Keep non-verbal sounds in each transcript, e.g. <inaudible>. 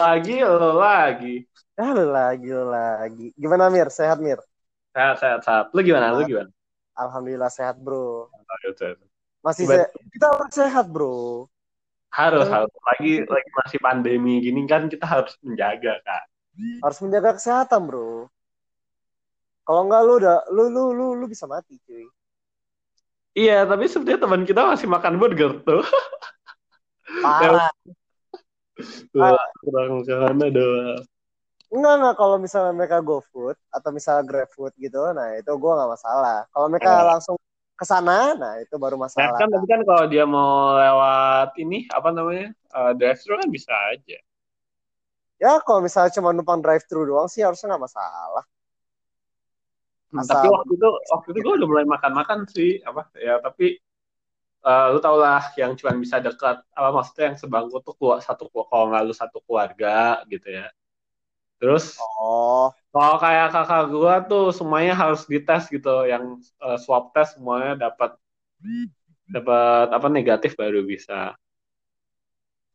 lagi, lo lagi. Ah, lu lagi, lu lagi. Gimana Mir? Sehat Mir? Sehat, sehat, sehat. Lu gimana? Lu gimana? Alhamdulillah sehat bro. Aduh, tuh. Masih Gimana? se- kita harus sehat bro. Harus, Hmm. harus. Lagi, lagi masih pandemi gini kan kita harus menjaga, Kak. Harus menjaga kesehatan bro. Kalau enggak lu udah lu lu lu lu bisa mati cuy. Iya, tapi sebenarnya teman kita masih makan burger tuh. <laughs> Parah. Tuh, kurang sana doang. Enggak enggak kalau misalnya mereka go food atau misalnya grab food gitu, nah itu gua nggak masalah. Kalau mereka Oh. langsung ke sana, nah itu baru Nah, masalah. kan tapi kan kalau dia mau lewat ini apa namanya? Uh, drive-thru kan bisa aja. Ya kalau misalnya cuma numpang drive thru doang sih harusnya nggak masalah. Hmm, Asal- tapi waktu itu waktu itu gue udah mulai makan-makan sih apa ya tapi eh, lu tau lah yang cuma bisa dekat apa maksudnya yang sebangku tuh keluar satu keluarga kalau nggak lu satu keluarga gitu ya terus Oh, kalau kayak kakak gua tuh semuanya harus dites gitu yang eh, swab test semuanya dapat dapat apa negatif baru bisa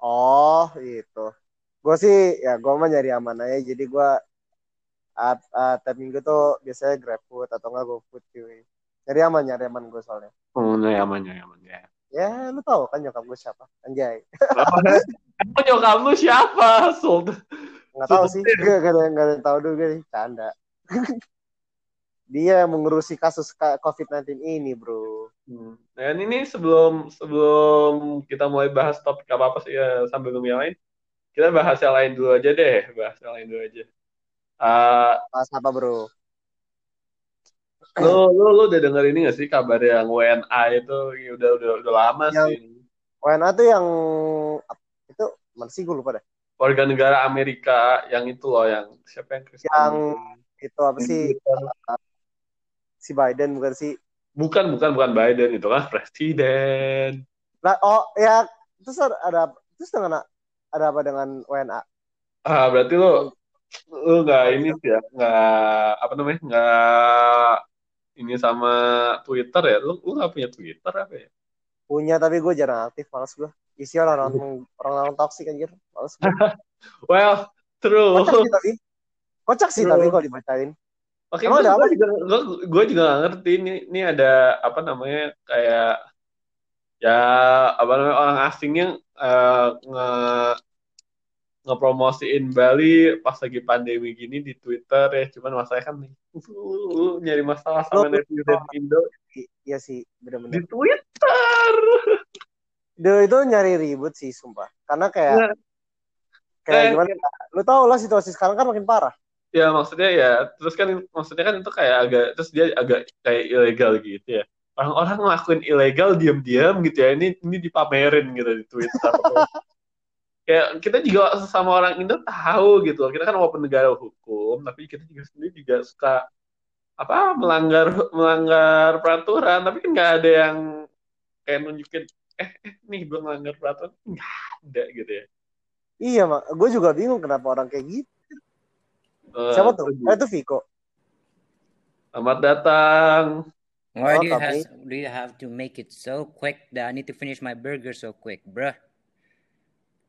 oh itu. Gue sih ya gue mah nyari aman aja. Jadi gue at, at, tiap minggu tuh biasanya grab food atau enggak go food cuy. Nyari aman, nyari aman gue soalnya. oh nyaman nyaman ya Ya lu tahu kan nyokap gue siapa? Anjay. Emang nyokap lu siapa Sul? Nggak tahu sih. Gak, gak, ada, gak ada yang tahu juga nih. Canda. Dia mengurusi kasus ka- COVID-19 ini bro. Hmm. Dan ini sebelum sebelum kita mulai bahas topik apa apa sih ya sambil nunggu yang lain, kita bahas yang lain dulu aja deh, bahas yang lain dulu aja. Eh, Pas apa bro? Lu, lu lu udah denger ini gak sih kabar yang WNA itu Ya udah udah udah lama Yang- sih. WNA tuh yang itu mana sih gue lupa deh. Warga negara Amerika yang itu loh yang siapa yang Kristen? Yang itu apa sih Twitter. si Biden bukan sih? Bukan bukan bukan Biden itu kan presiden. Nah, oh ya terus ada, terus dengan ada apa dengan WNA? Ah berarti lu lu nggak ini sih ya nggak apa namanya nggak ini sama Twitter ya lu lu nggak punya Twitter apa ya Punya tapi gue jarang aktif, males gue. Isi orang-orang orang-orang toksik anjir, males gue. <laughs> well true Kocak sih tapi. Kocak sih True. tapi kalau dibacain. oke Emang gue juga gue, gue juga nggak ngerti ini ini ada apa namanya kayak ya apa namanya orang asingnya eh, nge ngepromosiin Bali pas lagi pandemi gini di Twitter ya cuman masalahnya kan nih <laughs> uh, nyari masalah sama netizen Indo Iya sih, di bener-bener. Twitter Dia itu nyari ribut sih, sumpah. Karena kayak Nah, kayak kayak- gimana? Lu tau lah situasi sekarang kan makin parah. ya maksudnya ya terus kan maksudnya kan itu kayak agak terus dia agak kayak ilegal gitu ya orang-orang ngelakuin ilegal diam-diam gitu ya ini ini dipamerin gitu di Twitter <laughs> kayak kita juga sama orang Indo tahu gitu kita kan walaupun negara hukum tapi kita juga sendiri juga suka apa melanggar melanggar peraturan tapi kan nggak ada yang kayak nunjukin eh, eh nih gue melanggar peraturan nggak ada gitu ya Iya, mak. Gue juga bingung kenapa orang kayak gitu. Eh, Siapa tuh? Eh, itu Viko. selamat datang Oh, Why do you have do you have to make it so quick that I need to finish my burger so quick, bruh?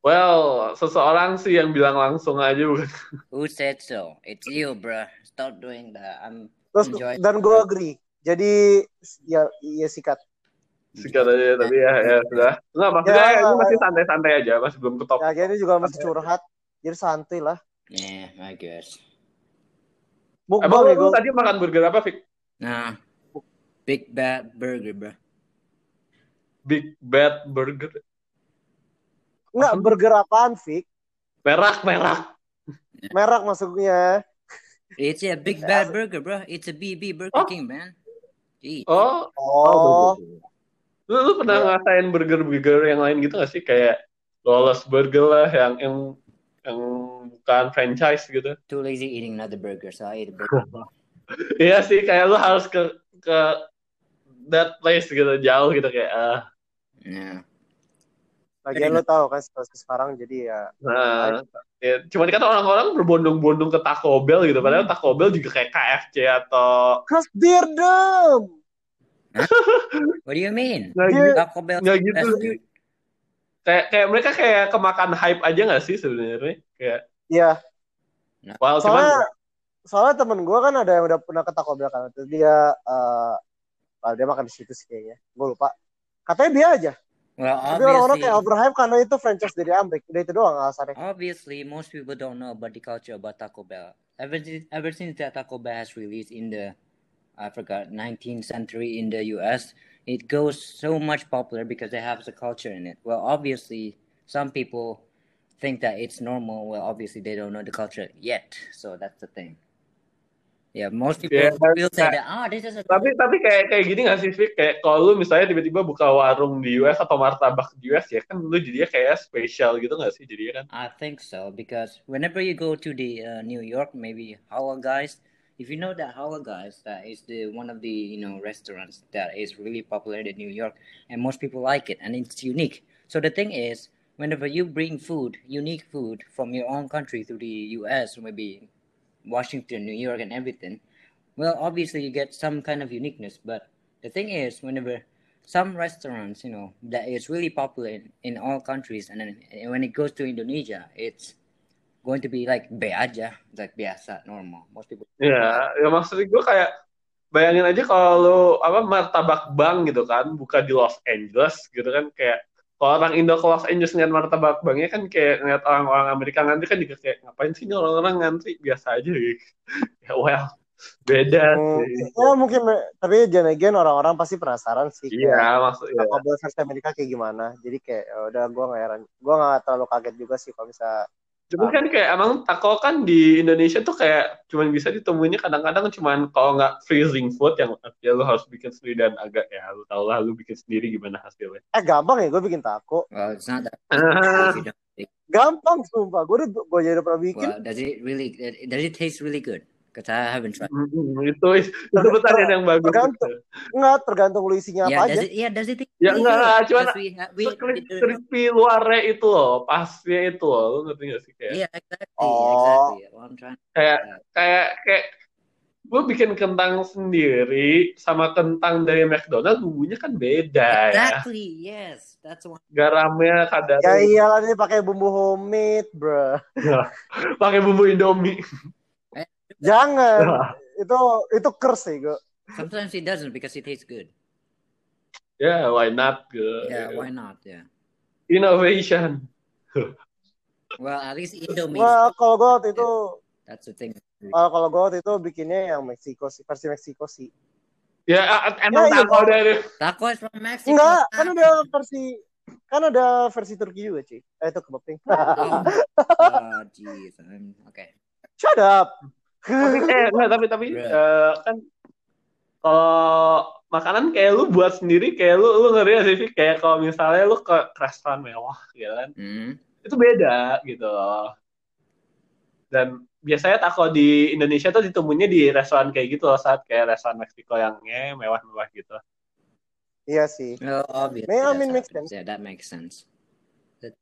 Well, seseorang sih yang bilang langsung aja bukan. Who said so? It's you, bruh. Stop doing that. I'm Terus Enjoy. dan gue agree. Jadi ya iya sikat. Sikat aja tapi ya ya sudah. Enggak maksudnya Ya, ini masih santai-santai aja, masih belum ke top. Ya ini juga masih curhat. Jadi santuy lah. yeah, I guess. Mukbang Emang ya gue. tadi makan burger apa, Fik? Nah, big bad burger, bruh. Big Bad Burger. Enggak burger apaan, Fik? Merah, merah. Merek maksudnya. It's a big bad burger, bruh. It's a BB Burger Oh. King, man. Gee. Oh, Oh. Lu, lu pernah ngerasain burger-burger yang lain gitu gak sih? Kayak Lawless Burger lah yang yang yang bukan franchise gitu. Too lazy eating another burger, so I ate a burger. <laughs> Iya sih, kayak lu harus ke ke that place gitu, jauh gitu kayak ah. yeah. Lagian lo tau kan situasi sekarang jadi ya. Nah, ya, cuman kan orang-orang berbondong-bondong ke Taco Bell gitu, padahal Taco Bell juga kayak KFC atau Cause beer them. What do you mean? nggak Dia- gitu, Taco Bell nggak gitu. Kayak kayak mereka kayak kemakan hype aja nggak sih sebenarnya? Kayak Iya, wow soalnya cuman soalnya temen gue kan ada yang udah pernah ke Taco Bell kan, terus dia eh ah, dia makan di situ sih kayaknya, gue lupa. Katanya dia aja, Well, tapi orang-orang obviously, kayak overhype karena itu franchise dari Amrik, ah, udah itu doang alasannya. obviously, most people don't know about the culture about Taco Bell. Ever since, ever since that Taco Bell has released in the, I forgot, 19th century in the U.S., it goes so much popular because they have the culture in it. Well, obviously, some people think that it's normal. Well, obviously, they don't know the culture yet, so that's the thing. Yeah, most people Yeah, will say that- ah, this is a tapi tapi kayak kayak gini nggak sih Fik? kayak kalau lu misalnya tiba-tiba buka warung di US atau martabak di US ya kan lu jadinya kayak spesial gitu nggak sih jadinya kan I think so because whenever you go to the uh, New York, maybe Holla Guys, if you know that Holla Guys, that is the one of the you know restaurants that is really popular in New York, and most people like it, and it's unique. So the thing is, whenever you bring food, unique food from your own country to the U.S. maybe Washington, New York, and everything, well, obviously you get some kind of uniqueness. But the thing is, whenever some restaurants, you know, that is really popular in, in all countries, and then when it goes to Indonesia, it's going to be like be aja, like biasa, normal. Most people. ya ya maksud gue kayak bayangin aja kalau apa martabak bang gitu kan buka di Los Angeles gitu kan kayak kalau orang Indo ke Los Angeles ngeliat martabak bangnya kan kayak ngeliat orang-orang Amerika ngantri kan juga kayak ngapain sih ini orang-orang ngantri biasa aja gitu <laughs> ya well beda Hmm, sih ya mungkin, tapi again orang-orang pasti penasaran sih. iya maksudnya Bell versi Amerika kayak gimana. Jadi kayak ya udah gue nggak heran, gue nggak terlalu kaget juga sih kalau bisa Cuman kan kayak emang taco kan di Indonesia tuh kayak cuman bisa ditemuinya kadang-kadang cuman kalau nggak freezing food yang artinya lu harus bikin sendiri dan agak ya lu tau lah lu bikin sendiri gimana hasilnya. eh gampang ya gue bikin taco. It's not that. Think- Gampang sumpah, gue udah gue jadi pernah bikin. Well, does it really? Does it taste really good? Because I haven't tried. mm, itu itu pertanyaan yang bagus. Tergantung. Enggak, tergantung lu isinya Yeah, apa aja. it? Yeah, does it Ya enggak, cuman Sekri- crispy luarnya itu loh, pasnya itu loh, lu ngerti gak sih kayak yeah, exactly, Oh. exactly. Well, I'm trying. kayak kayak kayak gue bikin kentang sendiri sama kentang dari McDonald bumbunya kan beda ya. Exactly. Yes, that's one. Garamnya kadar Ya iyalah ini pakai bumbu homemade, bro. <laughs> pakai bumbu Indomie. Jangan. <laughs> itu itu kers sih gue. Sometimes it doesn't because it tastes good. Ya, why not? Gitu. Yeah, why not? Yeah. Innovation. <laughs> Well, at least Indomie. Wah, kalau gue waktu itu That's the thing. kalau kalau gue waktu itu bikinnya yang Meksiko sih, versi Meksiko sih. Ya, a- emang iya, taco dari Taco is from Mexico. Enggak, kan ada versi kan ada versi Turki juga, cuy. Eh, itu kebab pink. Oh, <laughs> oh jeez. I'm- Okay. Shut up. Tapi eh <laughs> enggak tapi tapi eh, kan kalau makanan kayak lu buat sendiri kayak lu lu ngeri sih Fik? kayak kalau misalnya lu ke restoran mewah gitu kan Mm. itu beda gitu loh. Dan biasanya taco di Indonesia tuh ditemunya di restoran kayak gitu loh saat kayak restoran Meksiko yang eh, mewah-mewah gitu. Iya sih. Well, obviously. May- I mean, makes happens. Yeah, that makes sense.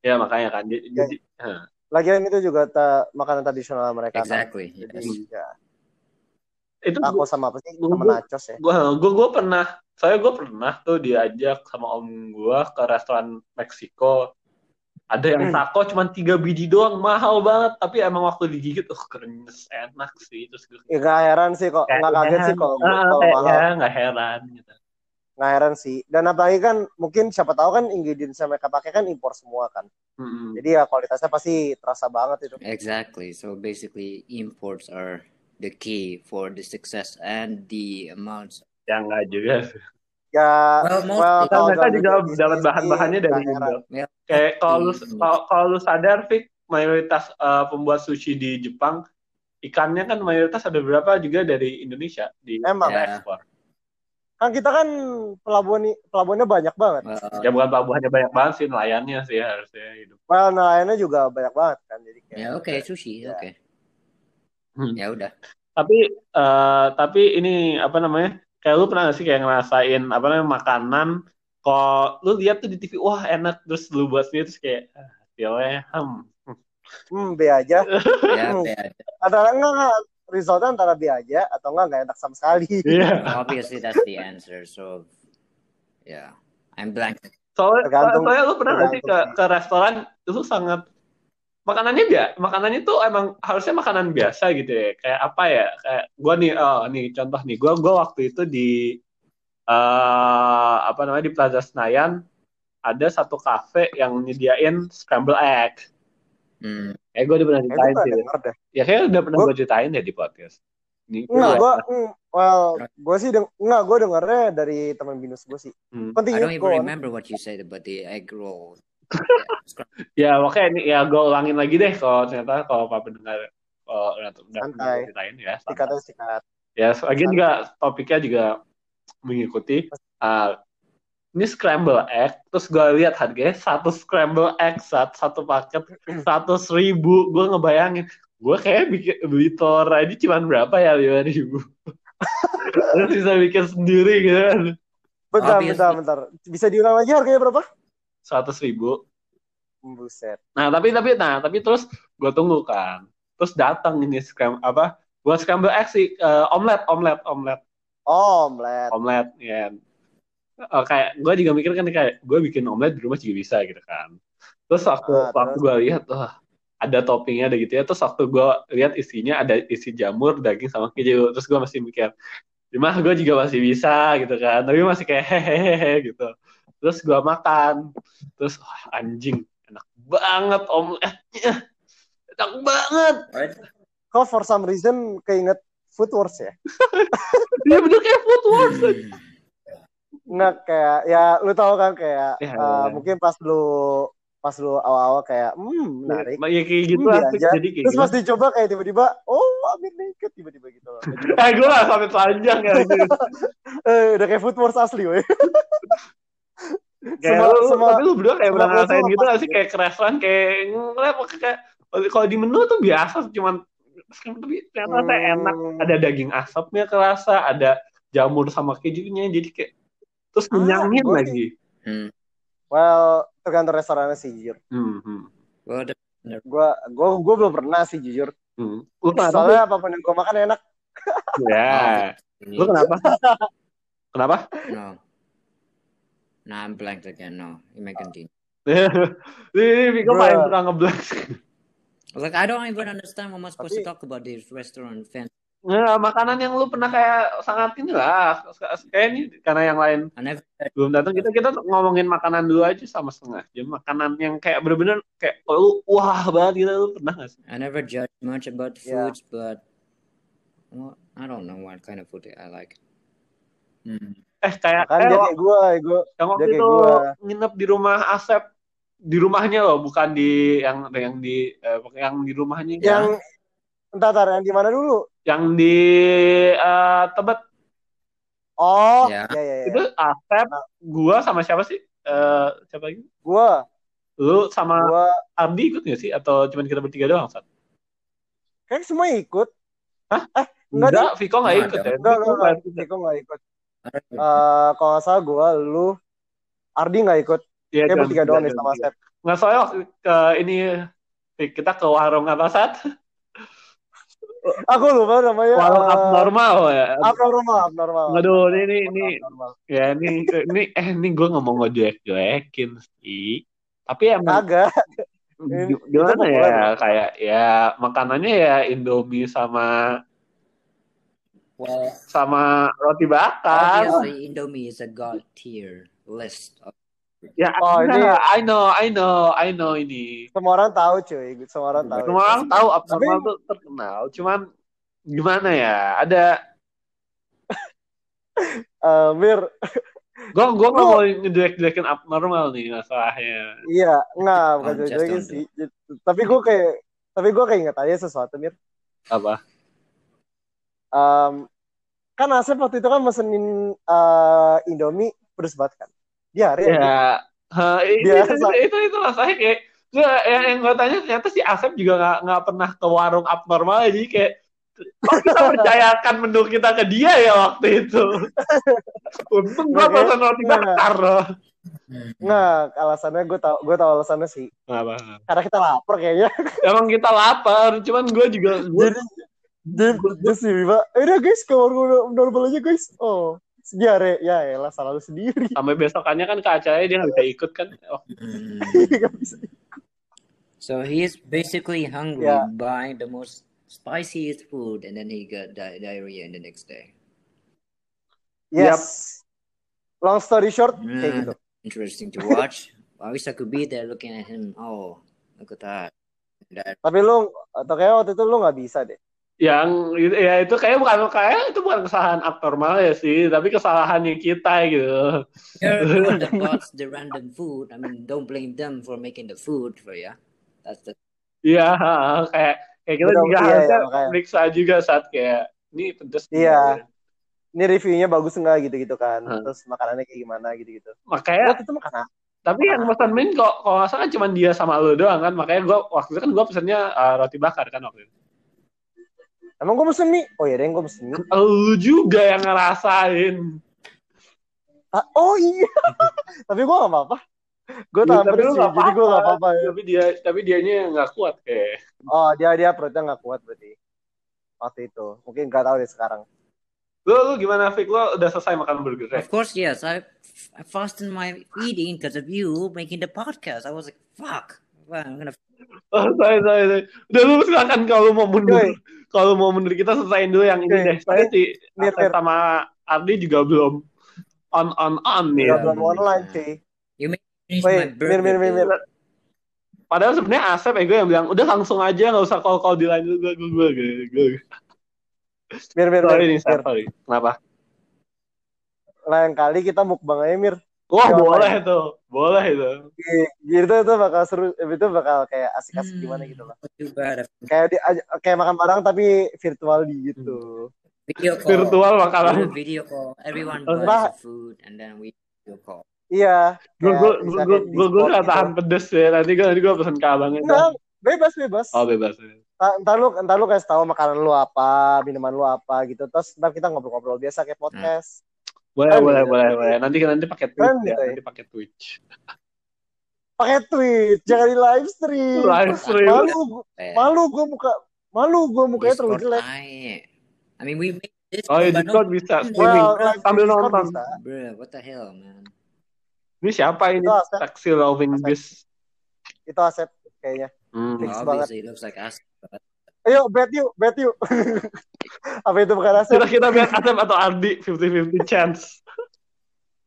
Ya makanya kan jadi, Ya. jadi eh. Lagian itu juga ta- makanan tradisional mereka. kan. Exactly. Jadi Yes. ya, itu taco gua, sama apa sih? gua- Sama gua- nachos ya. gua, gua, gua pernah saya gue pernah tuh diajak sama om gua ke restoran Meksiko ada yang Hmm. taco cuma tiga biji doang mahal banget tapi emang waktu digigit uh krenyes enak sih terus gue Ya, gak heran sih kok, nggak kaget sih kalau ah, kalau kayak, mahal. ya nggak heran gitu Nggak heran sih. Dan apalagi kan mungkin siapa tahu kan ingredients yang mereka pakai kan impor semua kan. Mm-mm. Jadi ya kualitasnya pasti terasa banget itu. Exactly. So basically, imports are the key for the success and the amounts. ya nggak juga. Ya, Well, well, kalau mereka dalam juga dapat bahan-bahannya dari. Indo. Kayak kalau lu Hmm. kalau kalau lu sadar, Fik, mayoritas uh, pembuat sushi di Jepang ikannya kan mayoritas ada berapa juga dari Indonesia di Emang. Ekspor. Kan kita kan pelabuhan pelabuhannya banyak banget. Ya bukan pelabuhannya banyak banget sih nelayannya sih harusnya hidup. Well, nelayannya juga banyak banget kan. Jadi kayak ya oke sushi. Ya. Oke. Hmm. Ya udah. Tapi eh, tapi ini apa namanya? Kayak lu pernah gak sih kayak ngerasain apa namanya makanan kok lu lihat tuh di TV wah enak terus lu buat sendiri terus kayak ah, hasilnya hmm. hmm, B aja. Ya, Hmm. ya. Antara enggak enggak resultnya antara B aja atau enggak enggak enak sama sekali. Iya. Obviously, that's the answer. So, yeah, I'm blank. Soalnya, Tergantung- soalnya lu pernah nggak sih ke, ke restoran itu sangat makanannya dia makanannya tuh emang harusnya makanan biasa gitu ya kayak apa ya kayak gua nih oh nih contoh nih gua gua waktu itu di eh apa namanya di Plaza Senayan ada satu kafe yang nyediain scramble egg Hmm. eh gue udah pernah Kayak gue ceritain sih deh. ya kayaknya udah pernah gue ceritain ya di podcast Enggak, gua- gue, well, gue sih, deng enggak, gue dengernya dari teman binus gue sih. Hmm. I Continue, don't even remember what you said about the egg roll. <laughs> Ya makanya ini ya gue ulangin lagi deh kalau ternyata kalau Pak pendengar kalau udah udah Santai. ceritain ya. santai. Sikatnya sikat. Ya lagi juga topiknya juga mengikuti. ah, ini scramble egg, terus gue lihat harganya satu scramble egg satu, satu paket seratus ribu. Gue ngebayangin, gue kayak bikin beli telur aja cuma berapa ya lima ribu. <laughs> terus bisa bikin sendiri gitu kan. Bentar, Obviously. bentar, bentar. Bisa diulang lagi harganya berapa? Seratus ribu. Buset. Nah tapi tapi nah tapi terus gue tunggu kan, terus datang ini scram apa? Buat scramble egg sih eh, omelet omelet omelet Oh, omelet. omelet ya. Eh, kayak gue juga mikir kan kayak gue bikin omelet di rumah juga bisa gitu kan. Terus waktu Ah, waktu gue lihat wah ada toppingnya ada gitu ya. Terus waktu gue lihat isinya ada isi jamur, daging sama keju. Terus gue masih mikir, mah gue juga masih bisa gitu kan. Tapi masih kayak hehehe gitu. Terus gue makan, terus wah, anjing enak banget omeletnya, enak banget. Kok for some reason keinget food wars ya? Dia <laughs> bener kayak food wars. Nggak kayak, ya lu tahu kan kayak, Ya, eh, ya. mungkin pas lu pas lu awal-awal kayak, hmm, menarik. Ya kayak gitu Hmm, lah. aja. Jadi kayak Terus gitu. pas dicoba kayak tiba-tiba, oh Amir naked tiba-tiba gitu. loh. <laughs> Eh gue gak sampai telanjang ya. <laughs> eh, udah kayak food wars asli, weh. Kayak Semua- lu, semua- tapi lu berdua kayak pernah ngerasain gitu gak sih gitu. kayak ke restoran kayak ngeliat kayak kalau di menu tuh biasa cuman tapi ternyata Hmm. enak ada daging asapnya kerasa ada jamur sama kejunya jadi kayak terus Ah, kenyangin gua lagi Hmm. Well, tergantung restorannya sih jujur. hmm, Gua gua gua belum pernah sih jujur. hmm. lu? Soalnya apa pun yang gua makan enak. ya <laughs> lu kenapa kenapa no. No, I'm blank again. No, you may continue. <laughs> ini Viko paling suka ngeblank Like I don't even understand what I supposed to Tapi- talk about this restaurant fan. Nah, makanan yang lu pernah kayak sangat inilah kayak ini karena yang lain never belum datang kita kita ngomongin makanan dulu aja sama setengah jam makanan yang kayak bener-bener kayak lu wah banget gitu lu pernah gak sih I never judge much about Yeah. foods, but well, I don't know what kind of food I like. Hmm. eh kayak Kan kayak gua, gua yang waktu itu gua. nginep di rumah Asep di rumahnya loh bukan di yang yang di eh, yang di rumahnya yang entar entar yang di mana dulu? yang di eh, Tebet Oh, Ya. ya ya ya. itu Asep gua sama siapa sih Eh, siapa lagi Gua, lu sama gua Ardi ikut gak sih atau cuma kita bertiga doang Sat? kayak semua ikut. Hah? Eh, enggak deh. Enggak, Viko nggak Enggak ikut ya. Enggak, Viko enggak, nggak enggak. ikut. Viko enggak ikut. Eh, kalau nggak salah gua, lu, Ardi nggak ikut. Iya, Kayak jangan bertiga doang nih sama bertiga. Sep. Nggak soalnya ke ini kita ke warung apa saat? Aku lupa namanya. Warung eh, abnormal ya. Abnormal, abnormal. Aduh, ini ini ini Abnormal. ya ini ini eh ini gue nggak mau ngejelek-jelekin sih. Tapi emang itu gimana ya kayak ya makanannya ya Indomie sama Well, sama roti bakar. obviously Indomie is a god tier list. Of, Ya, Oh, <laughs> ini- I know, I know, I know ini. Semua orang tahu cuy, semua orang tahu. Semua orang tahu abnormal Tapi- tuh terkenal, cuman gimana ya? Ada <laughs> Eh, Mir, Gue gue nggak mau ngejelek-jelekin abnormal nih masalahnya. iya, enggak, bukan Oh, don't sih. Tapi gue kayak, tapi gue kayak ingat aja sesuatu Mir. Apa? Em, kan Asep waktu itu kan mesenin eh, Indomie pedes banget kan. Aja. Ya, ha, itu, Biasa. itu, itu, itu masalahnya kayak yang, yang gue tanya ternyata si Asep juga nggak nggak pernah ke warung abnormal jadi kayak kok kita percayakan menu kita ke dia ya waktu itu. Untung gue pesan roti Nah. bakar loh. Nggak, alasannya gue tau, gue tau alasannya sih. Apa? Karena kita lapar kayaknya. Emang kita lapar, cuman gue juga gua, Jadi, jadi, sih. Eh, udah guys, ke warung normal aja guys. Oh, diare ya elah salah lu sendiri Sampai besokannya kan ke acaranya dia nggak bisa ikut kan. Oh, Mm. <laughs> Nggak bisa. So he is basically hungry Yeah. by the most spiciest food, and then he got di- diarrhea in the next day. yes long story short kayak Mm, gitu Interesting to watch. I wish I could be there looking at him. Oh, look at that. That tapi lu atau kayak waktu itu lu nggak bisa deh yang ya itu kayak bukan kayak itu bukan kesalahan abnormal ya sih, tapi kesalahannya kita gitu. They're <laughs> the bought the random food. I mean, don't blame them for making the food for ya. That's the Iya, kayak kayak kita juga iya, harusnya iya, periksa juga saat kayak ini pedes. Iya. ini reviewnya bagus nggak gitu gitu kan Hmm. terus makanannya kayak gimana gitu gitu Makanya waktu itu makan apa? Tapi yang pesan main kok kalau nggak salah cuma dia sama lu doang kan. Makanya gua waktu itu kan gua pesennya uh, roti bakar kan waktu itu. Emang gue mesen mie oh iya deh gue mesen mie Lu juga yang ngerasain. Ah, oh iya <laughs> tapi gue gak apa-apa gue Ya, tahan tapi lu sih jadi gue gak apa-apa ya. Tapi dia tapi dianya yang nggak kuat kayak. oh dia dia perutnya gak kuat berarti waktu itu mungkin gak tahu deh sekarang Lu, lu gimana Fik? Lu udah selesai makan burger ya? Of course, yes. I I fastened my eating because of you making the podcast. I was like, fuck. Well, I'm gonna. Oh, sorry, sorry, sorry. Udah lu silakan kalau mau mundur. Kalau mau mundur kita selesaiin dulu yang ini deh. Saya si Mir, Asep Mir. sama Ardi juga belum on on on nih. Iya. belum online cuy You make me finish my Wait, mir, mir, mir, mir. Padahal sebenarnya Asep ego yang bilang udah langsung aja nggak usah call call di line gue gue gue gue. mir mir mir, Sorry nih, mir. Sorry. Kenapa? lain kali kita mukbang aja mir Wah boleh tuh, boleh itu. gitu itu bakal seru itu bakal kayak asik-asik Hmm, gimana gitu lah kayak di, kayak makan bareng tapi virtual di gitu Video call. Virtual makanan. video call. Everyone Oh, buys nah. the food and then we video call. iya Gue gue gue gue gue gitu. tahan pedes ya. Nanti gue nanti gue pesen ke abangnya. Enggak, bebas bebas Oh bebas. Ntar- ntar lu ntar lu kasih tahu makanan lu apa minuman lu apa gitu terus ntar kita ngobrol-ngobrol biasa kayak podcast Boleh boleh gitu. boleh boleh. Nanti nanti pakai Twitch Kan ya. gitu ya. Nanti pakai Twitch. pakai tweet jangan di live stream Live stream. malu Eh, malu gue muka malu gue mukanya terlalu jelek. I mean, we make this. Oh ya but Discord bisa streaming sambil Discord nonton. bisa. Bruh, what the hell, man? Ini siapa ini? Taxi loving this. itu Asep kayaknya Hmm. Banget. obviously, it looks like us. but- ayo bet yuk bet yuk <laughs> apa itu bukan Asep? Kita kita biar Asep atau Ardi 50-50 chance.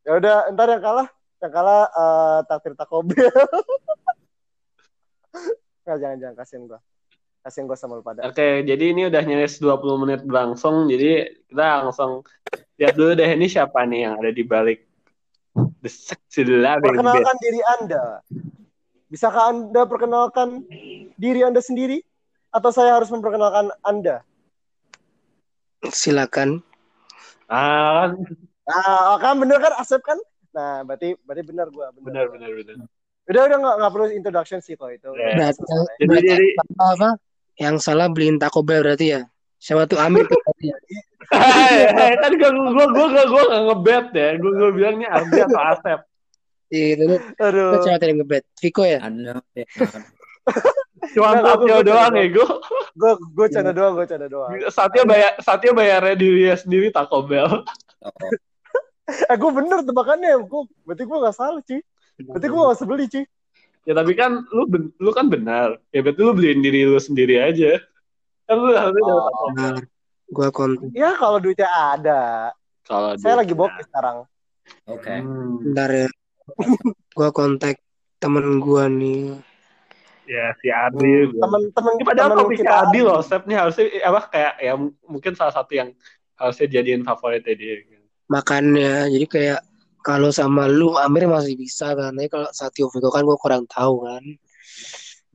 ya udah ntar yang kalah yang kalah eh takdir Taco Bell. <laughs> Nggak, jangan jangan kasihin gue kasihin gue sama lu pada. Oke, jadi ini udah nyaris 20 menit berlangsung. Jadi kita langsung lihat dulu deh ini siapa nih yang ada di balik The Sexy Loving perkenalkan diri anda. Bisakah anda perkenalkan diri anda sendiri? Atau saya harus memperkenalkan anda Silakan. Ah, nah oh, kan bener kan Asep kan nah berarti berarti bener gue benar benar benar. udah udah nggak nggak perlu introduction sih kok itu Ya. Berarti, Jadi berarti jadi apa, apa? Yang salah beliin Taco Bell berarti ya. Siapa tuh Amir tuh berarti ya. Hai, kan gua gua gua gua gua nggak ngebet ya. Gua gua bilang ini Ardi atau Asep. Iya, itu aduh Itu siapa tadi yang ngebet? Viko ya? Yeah. Cuma gua- gua- doang gua- ya gua. Gue gue canda doang gue canda doang Satya bayar Satya bayarnya diri sendiri Taco Bell. Oh, <laughs> eh gue bener tebakannya gue berarti gue nggak salah cuy berarti gue nggak sebeli cuy Ya tapi kan lu ben- lu kan benar. Ya berarti lu beliin diri lu sendiri aja. Kan lu harusnya dapat Taco Bell. Gua kontak. ya kalau duitnya ada Kalau saya dia- lagi bokeh sekarang okay. Hmm. Bentar ya. Gua kontak temen gua nih. Ya si Ardi. temen-temen Ini padahal temen topiknya Adi loh, Sep nih harusnya eh, apa kayak ya mungkin salah satu yang harusnya jadiin favoritnya dia. Makannya. Jadi kayak kalau sama lu Amir masih bisa kan. Tapi kalau Satyo Viko kan gua kurang tahu kan.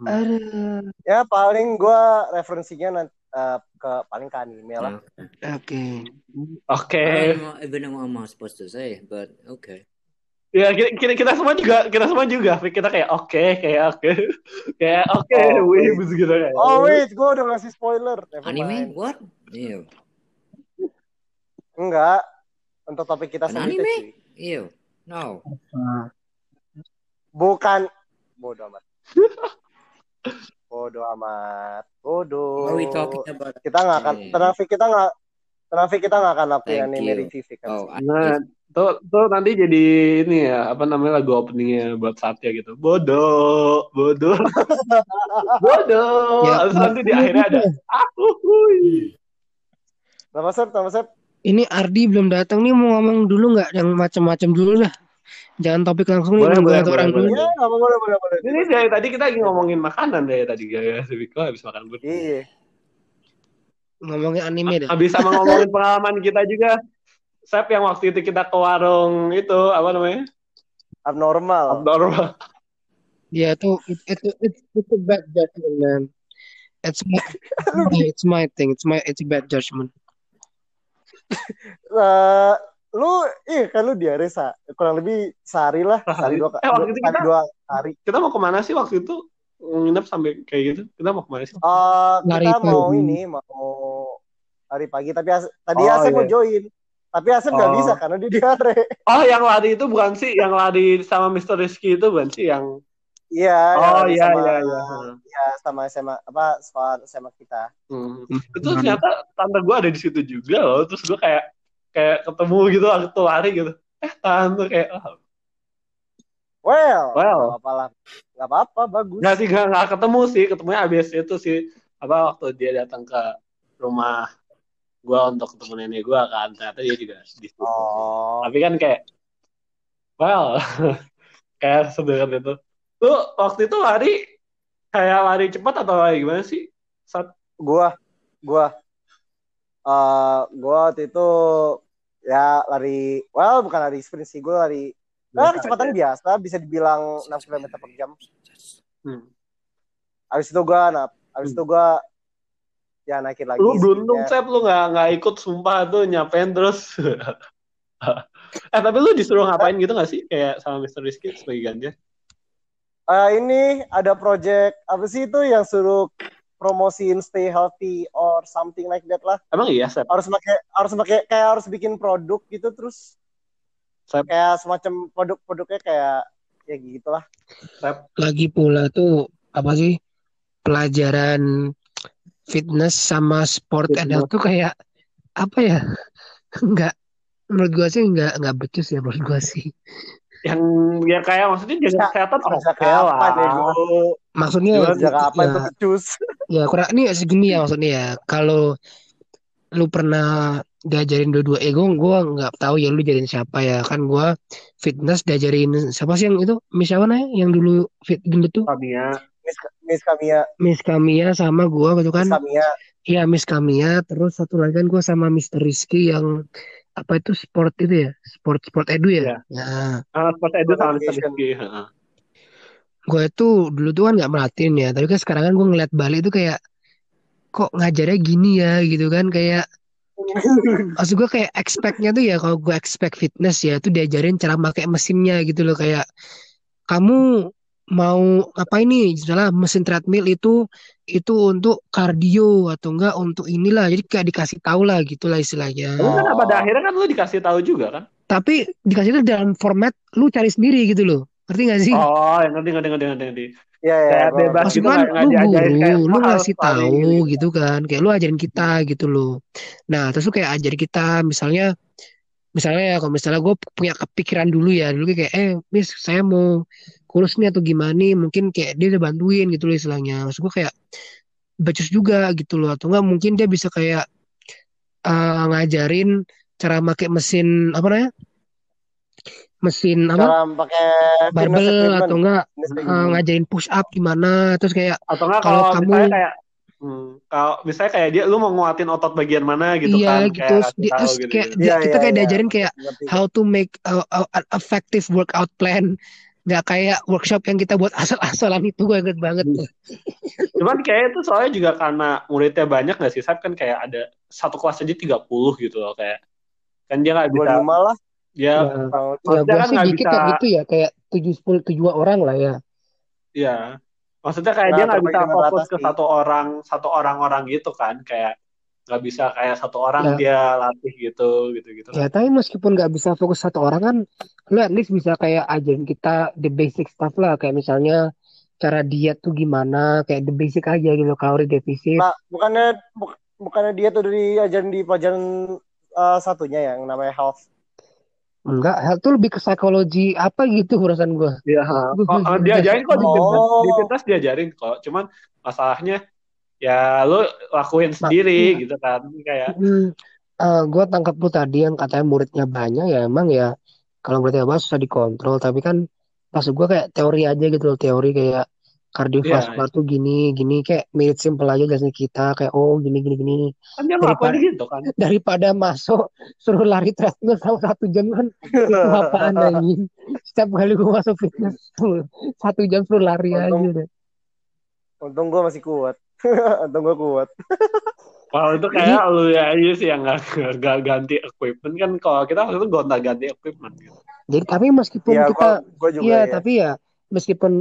Hmm. Aduh. ya paling gue referensinya nanti eh, ke paling ke anime lah Oke. Oke. I don't know what I'm supposed to say, but okay. Ya kita, kita, kita semua juga kita semua juga kita kayak oke kayak oke <laughs> kayak oke Oh, <laughs> wih wait. gitu kayak. oh wait gue udah ngasih spoiler Never Anime? mind. What? Ew. enggak untuk topik kita An anime? Ew. No. bukan bodoh amat <laughs> bodoh amat bodoh kita nggak akan tenang kita nggak Fik, kita nggak akan lakuin Thank anime review, Fik. Oh, Nah, tuh, tuh nanti jadi ini ya, apa namanya lagu openingnya buat Satya gitu. Bodoh, bodoh, <laughs> bodoh. Ya, Terus nanti di akhirnya ada, ah, hui. Nama Sep, nama Sep. Ini Ardi belum datang nih mau ngomong dulu nggak yang macam-macam dulu lah. Jangan topik langsung nih Boleh, nunggu boleh, satu orang boleh, dulu. Iya, nggak boleh, boleh, boleh. Ini dari tadi kita lagi ngomongin makanan dari tadi ya, Viko habis makan burger. Iya. Ngomongin anime dah. Habis sama ngomongin pengalaman kita juga. Sep yang waktu itu kita ke warung itu apa namanya? Abnormal. Abnormal. Ya itu itu itu a bad judgment man. It's my <laughs> it's my thing. It's my it's a bad judgment. <laughs> Eh, lu, ih kan lu diare sa, kurang lebih sehari lah, Sehari. dua, Eh, waktu itu sehari kita- dua hari. Kita mau ke mana sih waktu itu? Nginep sampai kayak gitu. Kita mau ke mana sih? Eh, Lari kita mau ini, mau hari pagi, tapi As- tadi Oh, Asep mau iya. join, tapi Asep nggak Oh. bisa karena dia diare. Oh, yang lari itu bukan sih yang lari sama Mr. Rizky itu bukan sih yang Iya, Oh lari iya iya iya. ya, sama SMA apa sekolah SMA kita. Hmm. Itu ternyata tante gue ada di situ juga loh. Terus gue kayak kayak ketemu gitu waktu lari gitu. Eh tante kayak oh, Well, Well. nggak apa-apa lah, nggak apa-apa, bagus. nggak sih nggak nggak ketemu sih. Ketemunya abis itu sih apa waktu dia datang ke rumah gue untuk ketemu nenek gue kan. Ternyata dia juga di situ. Oh, Tapi kan kayak well <laughs> kayak sebenarnya itu. Lu waktu itu lari kayak lari cepat atau lari gimana sih? Saat gua, gua, eh, gua waktu itu ya lari, well bukan lari sprint sih, gua lari, nah, kecepatan aja. biasa, bisa dibilang 6 km per jam. Hmm. Habis itu gua, nah, habis Hmm. itu gua ya naikin lagi. Lu beruntung speednya. Sep lu nggak nggak ikut sumpah tuh nyapain terus. <laughs> eh tapi lu disuruh ngapain gitu nggak sih kayak sama Mr. Rizky sebagai gantian? Eh, ini ada project apa sih itu yang suruh promosiin stay healthy or something like that lah. Emang iya Sep? Harus pakai harus pakai kayak harus bikin produk gitu terus Sep, kayak semacam produk-produknya kayak ya gitulah. Sep. Lagi pula tuh apa sih pelajaran fitness sama sport and Fitness. health tuh kayak apa ya? <laughs> Enggak menurut gua sih enggak enggak becus ya menurut gua sih. Yang ya kayak maksudnya jaga Ya, kesehatan lah. kapan ya gua? Maksudnya Sejak kapan ya, tuh becus? ya kurang ini segini ya maksudnya ya. Kalau lu pernah diajarin dua-dua ego gue nggak tahu ya lu diajarin siapa ya kan gue fitness diajarin siapa sih yang itu namanya yang dulu fit gendut tuh Tamiya. Miss, Miss Kamia, Miss Kamia sama gue gitu Miss kan Kamia. iya Miss Kamia terus satu lagi kan gue sama Mr. Rizky yang apa itu sport itu ya sport sport edu ya Iya. nah Ah, sport edu sama Mr. Education. Rizky. Heeh. gue itu dulu tuh kan nggak merhatiin ya tapi kan sekarang kan gue ngeliat Bali itu kayak kok ngajarnya gini ya gitu kan kayak <laughs> maksud gue kayak expectnya tuh ya kalau gue expect fitness ya itu diajarin cara pakai mesinnya gitu loh kayak kamu mau apa ini misalnya mesin treadmill itu itu untuk kardio atau enggak untuk inilah jadi kayak dikasih tahu lah gitulah istilahnya Tapi kan Oh. pada akhirnya kan lu dikasih tahu juga kan? tapi dikasih itu dalam format lu cari sendiri gitu loh ngerti gak sih Oh, yang ngerti ngerti ngerti ngerti. ngerti. Iya, iya. Kayak bebas Maksud gitu kan lu guru, lu ngasih tahu gitu. gitu kan, kayak lu ajarin kita gitu loh. Nah, terus lu kayak ajarin kita, misalnya, misalnya ya kalau misalnya gue punya kepikiran dulu ya, dulu kayak, eh, Miss, saya mau kurus nih atau gimana nih, mungkin kayak dia udah bantuin gitu loh istilahnya. Maksud gue kayak becus juga gitu loh, atau enggak mungkin dia bisa kayak eh, ngajarin cara pakai mesin apa namanya, mesin apa, cara pakai barbel atau enggak Fitness eh, ngajarin push up gimana, terus kayak Atau enggak Kalau kalau kamu- kayak hmm, kalau misalnya kayak dia lu mau nguatin otot bagian mana gitu iya kan gitu, kayak di- tahu terus gitu. kayak gitu. dia- Iya, kita iya, kayak iya. diajarin kayak how to make a, a- an effective workout plan nggak kayak workshop yang kita buat asal-asalan itu gue inget banget. <laughs> Cuman kayak itu soalnya juga karena muridnya banyak nggak sih? Sab kan kayak ada satu kelas aja 30 gitu loh kayak kan dia nggak bisa 25 lah. dia ya, ya Maksudnya gue kan sih nggak dikit bisa- kayak gitu ya kayak tujuh sepuluh tujuh orang lah ya ya maksudnya kayak Nah, dia nggak bisa fokus ke satu orang satu orang orang gitu kan kayak nggak bisa kayak satu orang Ya. dia latih gitu gitu gitu ya tapi meskipun nggak bisa fokus satu orang kan lu at least bisa kayak ajarin kita the basic stuff lah kayak misalnya cara diet tuh gimana kayak the basic aja gitu kalori defisit Nah, bukannya bu- bukannya dia tuh dari ajaran di pelajaran uh, satunya yang namanya health. Enggak, hal tuh lebih ke psikologi apa gitu urusan gue. Iya, oh, oh, diajarin kok di Oh. Pinterest, di Pinterest diajarin kok. Cuman masalahnya ya lu lakuin sendiri iya. gitu kan. Kayak Hmm, gue tangkap lu tadi yang katanya muridnya banyak ya emang ya kalau muridnya banyak susah dikontrol tapi kan maksud gue kayak teori aja gitu loh teori kayak kardiovaskular tuh gini gini kayak mirip simple aja jelasin kita kayak oh gini gini gini kan dia Daripada- gitu kan. <laughs> daripada masuk suruh lari treadmill selama satu jam kan <laughs> apaan anjing setiap kali gue masuk fitness <laughs> satu jam suruh lari aja Untung- deh Untung gue masih kuat. <laughs> Untung gue kuat. Kalau itu kayak lu ya aja sih yang nggak nggak ganti equipment kan. Kalau kita waktu itu gonta ganti equipment. Gitu. jadi tapi meskipun Iya, kita gue juga Iya, ya. tapi ya meskipun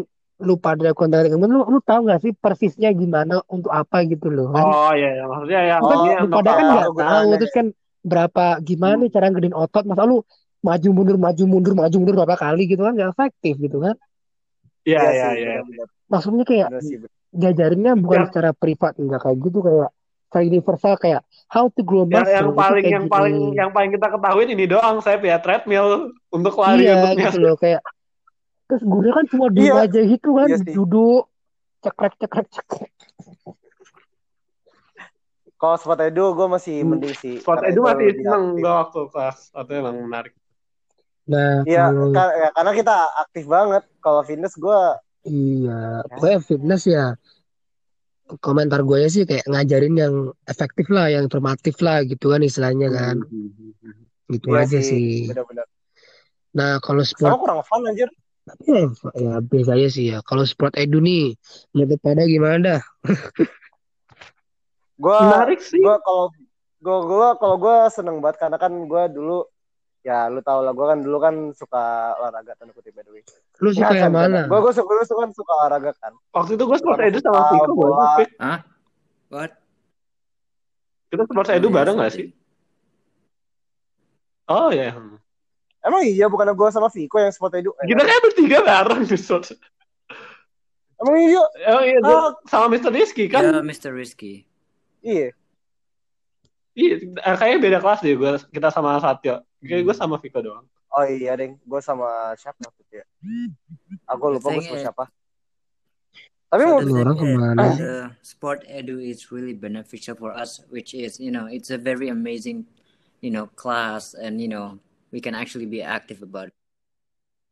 lu pada kontak temen lu, lu tahu gak sih persisnya gimana untuk apa gitu loh kan? Oh iya, iya. maksudnya yang Oh, ini lu yang pada kan tahu nggak tahu terus kan berapa gimana nih cara gedein otot masa lu maju mundur maju mundur maju mundur berapa kali gitu kan gak efektif gitu kan Iya Iya iya iya. maksudnya kayak sih. Diajarinnya bukan Yang- secara privat enggak kayak gitu kayak secara universal kayak how to grow Yang, muscle yang itu paling kayak yang gini. paling yang paling kita ketahuin ini doang saya ya treadmill untuk lari iya untuk gitu loh kayak terus gurunya kan cuma diem Iya. aja gitu kan Iya sih. duduk cekrek cekrek cekrek Kalau sport edu gue masih Hmm, mending sih. Karena edu itu masih seneng gue waktu kelas atau emang menarik. nah Iya, kalau ka- ya, karena kita aktif banget. Kalau fitness gue Iya, pokoknya fitness ya. Komentar gue ya sih kayak ngajarin yang efektif lah, yang informatif lah gitu kan istilahnya kan. Gitu iya aja sih, sih. benar-benar. Nah kalau Sama sport, kurang fun anjir. ya, ya biasa aja sih ya. Kalau sport edu nih, menurut pada gimana dah? Gue Menarik sih. gue kalau gue gue kalau gue seneng banget karena kan gue dulu ya lu tau lah gue kan dulu kan suka olahraga tanda kutip by the way. Lu suka yang mana? Gue gue suka gue suka suka olahraga kan. Waktu itu gue sport edu sama Viko bola. What? Kita sport edu bareng gak sih? Oh ya. Emang iya bukan gue sama Viko yang sport edu. Eh, Kita kayak bertiga bareng di <laughs> sport. Emang iya Oh iya, Ah. sama Mr. Rizky kan? Yeah, Mr. Risky. iya. Iya, kayaknya beda kelas deh gue kita sama Satyo. Kayak gue sama Viko doang. Oh iya deng, gue sama siapa waktu itu ya? Aku lupa gue sama siapa. Tapi So mau orang is, ke mana? the sport edu is really beneficial for us, which is you know it's a very amazing, you know, class, and you know we can actually be active about it.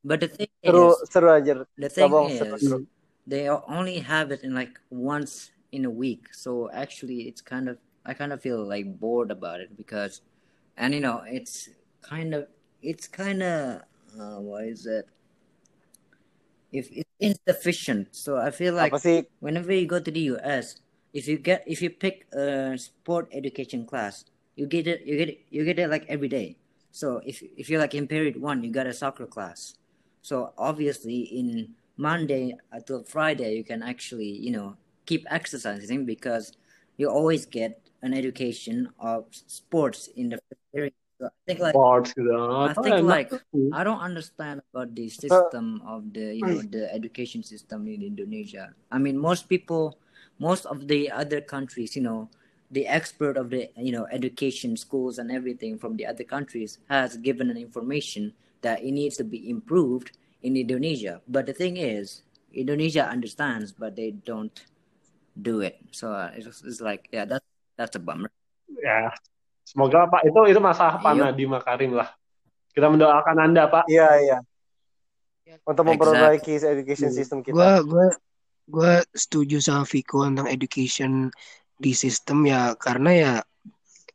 But the thing seru is, seru aja. the thing Sabong, seru, is, seru. they only have it in like once in a week. So actually, it's kind of I kind of feel like bored about it because, and you know, it's kind of it's kind of uh, what is it? If it's insufficient, so I feel like Apasih. whenever you go to the US, if you get if you pick a sport education class, you get it you get it you get it like every day. So if if you're like in period one, you got a soccer class. So obviously in Monday until Friday, you can actually you know keep exercising because you always get an education of sports in the period. Think like. I Oh, think enak like. I don't understand about the system of the you know the education system in Indonesia. I mean, most people, most of the other countries, you know, the expert of the you know education schools and everything from the other countries has given an information that it needs to be improved in Indonesia. But the thing is, Indonesia understands, but they don't do it. So uh, it's, it's like yeah, that's that's a bummer. Ya, semoga Pak itu itu masalah Pak Iya. Nadiem Makarim lah. Kita mendoakan Anda Pak. Iya iya. Untuk Exactly. memperbaiki education system kita. Gue gue gue setuju sama Viko tentang education di sistem ya karena ya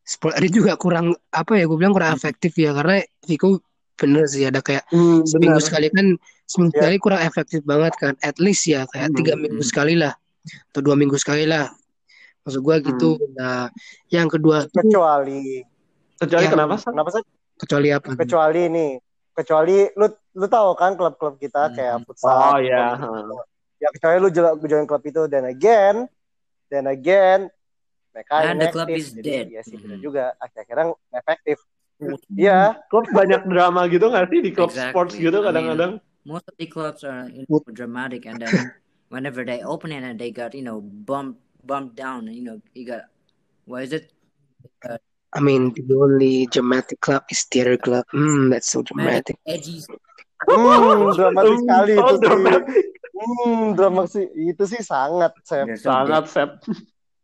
sport edu juga kurang apa ya gue bilang kurang efektif ya karena Viko bener sih ada kayak Hmm, seminggu benar. sekali kan seminggu Ya. sekali kurang efektif banget kan at least ya kayak Hmm. tiga minggu sekali lah atau dua minggu sekali lah maksud gue gitu nah yang kedua tuh Kecuali Kecuali Ya. kenapa? Kenapa sih? kecuali apa Kecuali nih. Kecuali lu lu tahu kan klub-klub kita Hmm. kayak futsal. Oh iya. Ya kecuali lu join klub itu dan again then again mereka And the club is Jadi, dead. Iya sih Mhm. juga. Akhir-akhirnya efektif. Iya. Klub banyak drama gitu nggak sih di klub Exactly. sports gitu I mean, kadang-kadang? most of the clubs are you know, dramatic and then <laughs> whenever they open it and they got you know bumped bumped down you know you got Why is it? Uh, I mean, the only dramatic club is theater club. Hmm, that's so dramatic. edgy. Hmm, dramatis <laughs> sekali Oh, itu sih. dramatic. Hmm, dramatis sih. Itu sih sangat, Sep. Sangat set.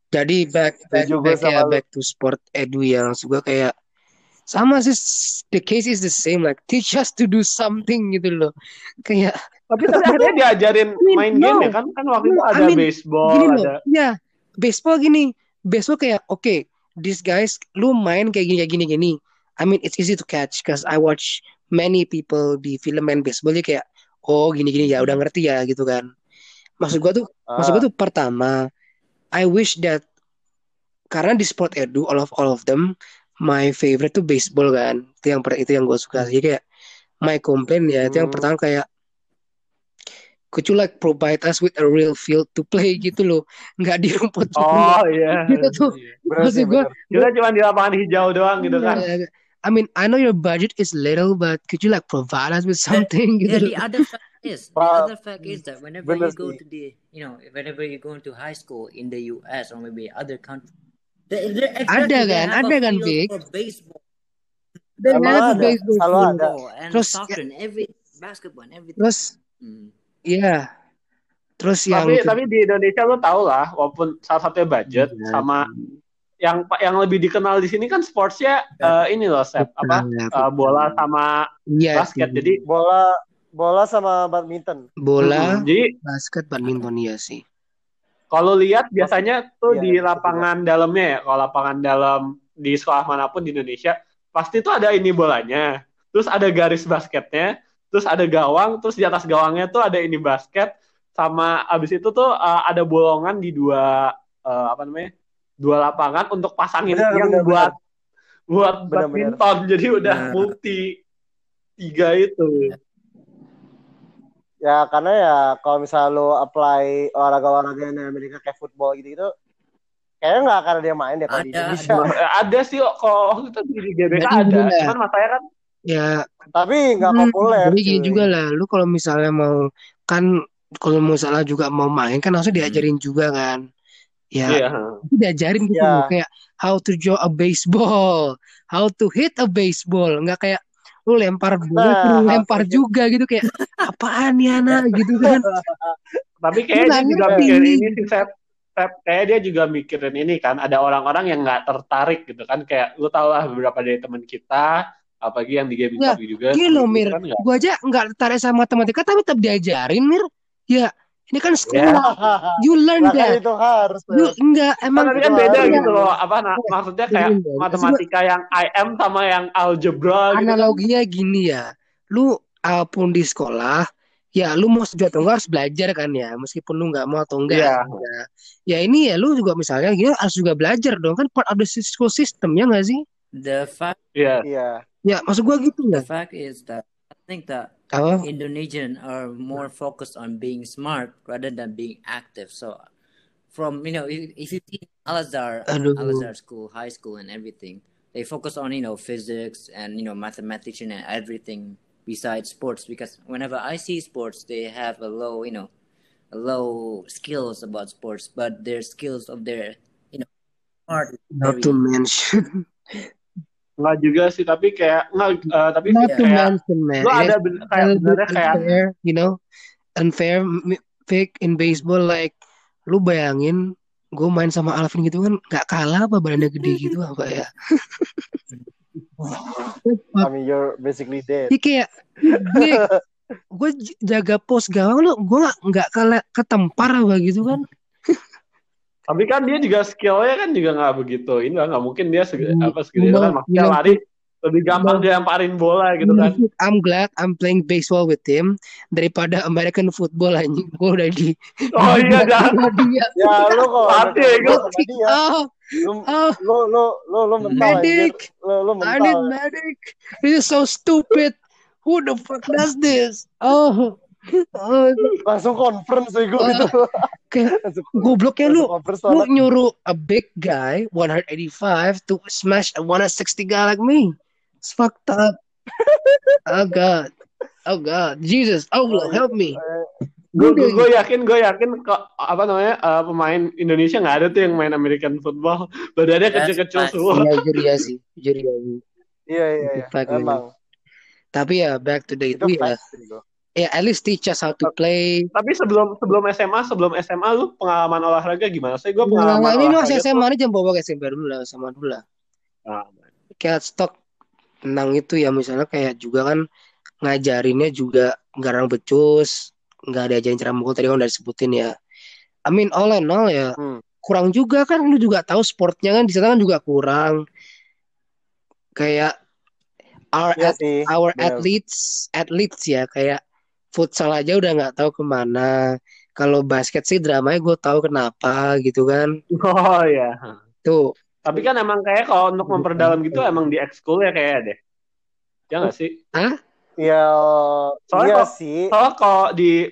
Jadi back back back ya back to sport edu ya maksud gue kayak sama sih the case is the same like teach us to do something gitu loh kayak Tapi akhirnya diajarin <laughs> mean, main no. game ya kan? Kan waktu itu No, I ada mean, baseball, ada ya baseball gini baseball kayak oke okay, these guys lu main kayak gini kayak gini gini. I mean it's easy to catch cause I watch many people di film main baseball dia kayak oh gini gini ya udah ngerti ya gitu kan. Maksud gua tuh maksud Ah, gua tuh pertama I wish that karena di sport edu all of all of them my favorite tuh baseball kan. Itu yang itu yang gue suka. Jadi kayak my complaint ya itu yang Hmm. pertama kayak could you like provide us with a real field to play gitu loh nggak di rumput Oh iya. gitu tuh bener maksud gue. Kita cuma di lapangan hijau doang gitu kan. I mean I know your budget is little but could you like provide us with something Yeah, gitu the loh other fact is the <laughs> other fact is that whenever bener you go to the you know whenever you go into high school in the U.S. or maybe other they, they, ada exactly kan ada kan for baseball, they have ada, baseball selalu field ada. football, and terus ya, soccer and every basketball and everything. terus Mm. Ya terus yang Tapi tapi di Indonesia lo tau lah, walaupun salah satunya budget Iya sama yang yang lebih dikenal di sini kan sportsnya eh, ini loh, Sep, apa eh, bola sama Iya basket. sih. Jadi Bola bola sama badminton. bola mm, jadi basket badminton iya sih. Kalau lihat biasanya tuh Iya, di betul lapangan dalamnya ya, kalau lapangan dalam di sekolah mana pun di Indonesia pasti tuh ada ini bolanya, terus ada garis basketnya, terus ada gawang, terus di atas gawangnya tuh ada ini basket, sama abis itu tuh eh, ada bolongan di dua eh, apa namanya dua lapangan untuk pasangin Benar, yang benar, buat buat Benar, benar. badminton, jadi udah Nah. multi tiga itu. Ya karena ya kalau misalnya lo apply olahraga-olahraga yang di Amerika kayak football gitu-gitu, kayaknya nggak akan ada yang main deh kalau di Ada, Indonesia. Ada sih kalau waktu itu di GBK ada, cuman masanya kan ya. Tapi nggak hmm, populer. jadi gini juga lah lu kalau misalnya mau kan kalau misalnya juga mau main kan harusnya diajarin juga kan. Ya itu diajarin gitu loh kayak how to draw a baseball how to hit a baseball. Nggak kayak lu lempar bola Nah, to lempar juga gitu kayak apaan ya anak gitu kan. <laughs> Tapi Lu kayaknya juga mikirin ini sih. Sep, kayak dia juga mikirin ini kan, ada orang-orang yang nggak tertarik gitu kan, kayak lu tau lah beberapa dari teman kita, apalagi yang di gaming Ya, juga, gini loh gitu Mir kan gua aja nggak tertarik sama matematika tapi tetap diajarin Mir ya ini kan Ya, sekolah you learn Nah, that itu harus. you enggak emang tapi kan beda harus. gitu loh, apa nah, maksudnya kayak gua matematika yang IM sama yang algebra gitu kan. analoginya gini ya lu apa pun di sekolah ya lu mau setuju atau enggak harus belajar kan ya meskipun lu nggak mau atau enggak Iya. ya, ya ini ya lu juga misalnya gini harus juga belajar dong kan part of the school system ya nggak sih The fact Iya. Iya. Ya maksud gua gitu the fact is that I think that apa? Indonesian are more focused on being smart rather than being active. So from you know if, if you see Al Azhar aduh. Al Azhar school, high school and everything, they focus on you know physics and you know mathematics and everything besides sports because whenever I see sports they have a low you know a low skills about sports but their skills of their you know smart is not very to mention <laughs> Nggak juga sih, tapi kayak nggak, eh, tapi not to kayak mention man lu it ada is ben- a kayak benernya kayak unfair you know unfair fake in baseball like lu bayangin gue main sama Alvin gitu kan nggak kalah apa badannya gede gitu apa ya <laughs> I mean you're basically dead. Dia kayak gue <laughs> jaga pos gawang lu gue nggak nggak kalah ketempar apa gitu kan Tapi kan dia juga skillnya kan juga nggak begitu. Ini nggak mungkin dia seg- Hmm, apa segitu kan maksudnya know, lari lebih gampang dia lemparin bola gitu kan. I'm glad I'm playing baseball with him daripada American football anjing gue udah di Oh <laughs> iya dah. Ya lu kok Mati, gua. sama dia. oh Lu oh lu lu lu, lu mental medic Lu lu I need mental. medic this is so stupid who the fuck does this oh <laughs> Langsung conference sih gue gitu. kayak <laughs> Langsung gobloknya lu lu nyuruh a big guy 185 to smash a 160 guy like me. It's fucked up. <laughs> oh god. Oh god. Jesus. Oh Lord, help me. gue gue yakin gue yakin kok apa namanya eh, pemain Indonesia nggak ada tuh yang main American football badannya kecil-kecil semua Iya jujur ya sih, jujur ya. Iya iya iya. Emang Tapi ya back to the itu ya. gitu. Ya at least teach us how to play. tapi sebelum sebelum SMA sebelum SMA lu pengalaman olahraga gimana sih gue Nah, pengalaman ini olahraga masih SMA ini jangan bawa ke SMP dulu lah sama dulu lah. Ah, Kayak stok tentang itu ya misalnya kayak juga kan ngajarinnya juga garang becus, nggak ada ajarin cara mukul tadi kan udah disebutin ya. I mean all in all ya Hmm. kurang juga kan lu juga tahu sportnya kan di sana kan juga kurang. Kayak our Iya sih. our athletes athletes ya kayak futsal aja udah nggak tahu ke mana. Kalau basket sih dramanya gue tahu kenapa gitu kan. Oh ya tuh. Tapi kan emang kayak kalau untuk memperdalam gitu emang di ekskul ya kayak deh. Ya nggak sih? Iya, Soalnya iya kok- sih. soalnya kalau di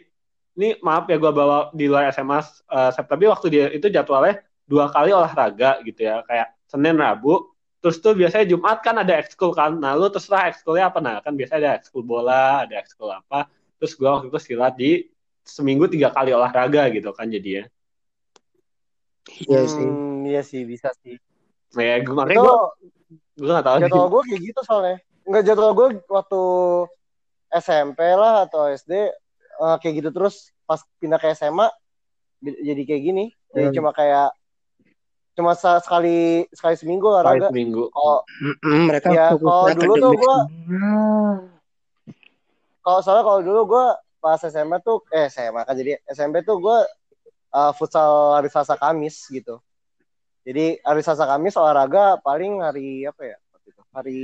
ini maaf ya gue bawa di luar SMA eh, tapi waktu dia itu jadwalnya dua kali olahraga gitu ya. Kayak Senin Rabu terus tuh biasanya Jumat kan ada ekskul kan. Nah lu terserah ekskulnya apa. Nah kan biasanya ada ekskul bola ada ekskul apa terus gue waktu itu silat di seminggu tiga kali olahraga gitu kan jadinya iya sih Hmm, iya sih bisa sih. nah, ya gue makanya gue gue gak tahu jadwal gue kayak gitu soalnya. Enggak jadwal gue waktu SMP lah atau SD eh, kayak gitu terus pas pindah ke SMA jadi kayak gini. Jadi Hmm. cuma kayak cuma sekali sekali seminggu Sekali olahraga. seminggu Kalau Mm-mm, mereka Ya, kalau dulu tuh semua. Kalau soalnya kalau dulu gue pas SMA tuh eh SMA kan jadi SMP tuh gue uh, futsal hari Selasa Kamis gitu. Jadi hari Selasa Kamis olahraga paling hari apa ya? Hari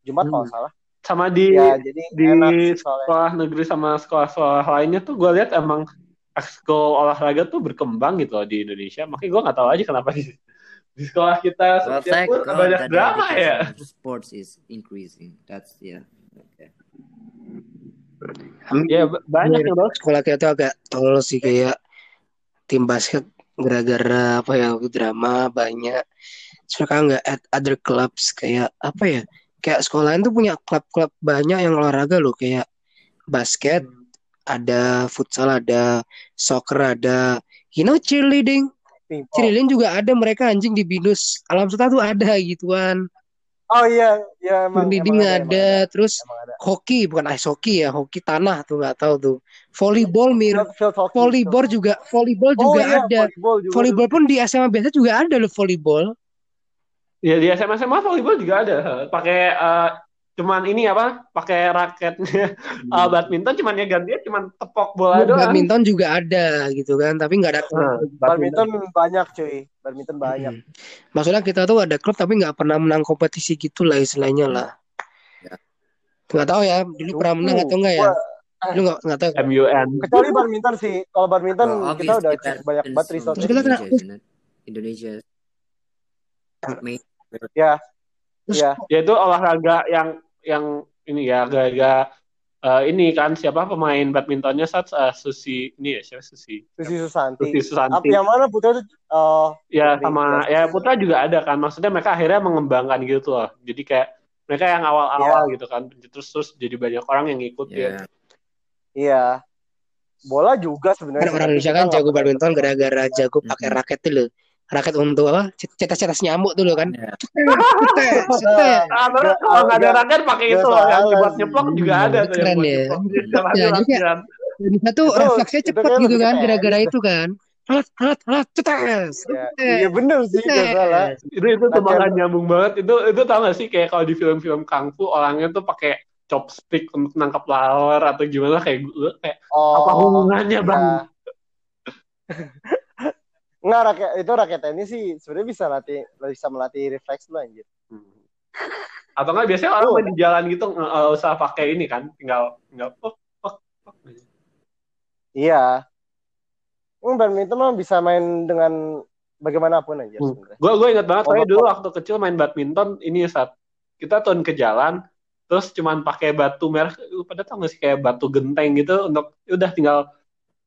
Jumat kalau Hmm. nggak salah. sama di Ya jadi di sih sekolah negeri sama sekolah-sekolah lainnya tuh gue lihat emang ekskul olahraga tuh berkembang gitu loh di Indonesia makanya gue nggak tahu aja kenapa di, di sekolah kita setiap pun banyak drama ya sports is increasing. That's yeah. Okay. Ya b- banyak Iya. ya bos sekolah kita tuh agak tolol sih kayak tim basket gara-gara apa ya drama banyak. Terus mereka nggak at other clubs? Kayak apa ya kayak sekolahan tuh punya klub-klub banyak yang olahraga loh. Kayak basket ada futsal ada soccer ada. You know cheerleading? Cheerleading juga ada mereka anjing di binus. Alam suta tuh ada gituan Oh iya, iya emang. cheerleading emang ada, emang terus Emang ada. hoki bukan ice hoki ya hoki tanah tuh nggak tahu tuh volleyball mirip hockey volleyball itu. juga volleyball Oh juga iya, ada volleyball juga. volleyball pun di SMA biasa juga ada loh volleyball ya di SMA SMA volleyball juga ada pakai eh, cuman ini apa pakai raketnya Eh, badminton cuman ya gantinya cuman tepok bola doang badminton juga ada gitu kan tapi nggak ada Nah, Badminton banyak cuy. Badminton banyak. Hmm. maksudnya kita tuh ada klub tapi nggak pernah menang kompetisi gitu lah istilahnya lah Ya. nggak tahu ya dulu pernah menang atau enggak ya lu nggak nggak tahu? MUN Kecuali badminton sih. Kalau badminton Well, kita udah cukup banyak banget. Terus kita kena- Indonesia, Ya, Terus- iya. yaitu olahraga yang yang ini ya agak-agak eh, ini kan siapa pemain badmintonnya saat eh, Susi ini ya siapa Susi Susi Susanti. Susi Apa Susanti yang mana Putra tuh? Oh, ya Putri, sama ya. ya Putra juga ada kan maksudnya mereka akhirnya mengembangkan gitu loh jadi kayak mereka yang awal-awal gitu kan terus terus jadi banyak orang yang ngikut ya yeah. iya. Bola juga sebenarnya. kan orang Indonesia kan jago badminton gara-gara jago pakai raket tuh loh raket untuk apa cetas-cetas nyamuk tuh loh kan Yeah. Cetek. Ah, terus Nggak- kalau nggak ada raket pakai itu loh yang buat nyeplok juga ada tuh Keren ya. Ya, jadi Itu- refleksnya kayak gitu kan gara-gara itu kan. Alat alat alat cetes Iya, iya bener sih nggak salah. itu itu tuh bakal nyambung banget. Itu itu tau gak sih kayak kalau di film-film kungfu orangnya tuh pakai chopstick untuk nangkap laler atau gimana kayak gue kayak Oh, apa hubungannya bang <laughs> ya. Nggak rakyat itu rakyat tenis sih sebenarnya bisa latih bisa melatih refleks lu anjir. <laughs> atau nggak biasanya orang Oh. main di jalan gitu nggak usah pakai ini kan tinggal tinggal pok, pok, pok. Iya. Hmm, badminton mah bisa main dengan bagaimanapun aja Hmm. sebenarnya. gue gue ingat banget Oh, saya dulu waktu kecil main badminton ini saat kita turun ke jalan terus cuman pakai batu merah lu pada tau gak sih kayak batu genteng gitu untuk udah tinggal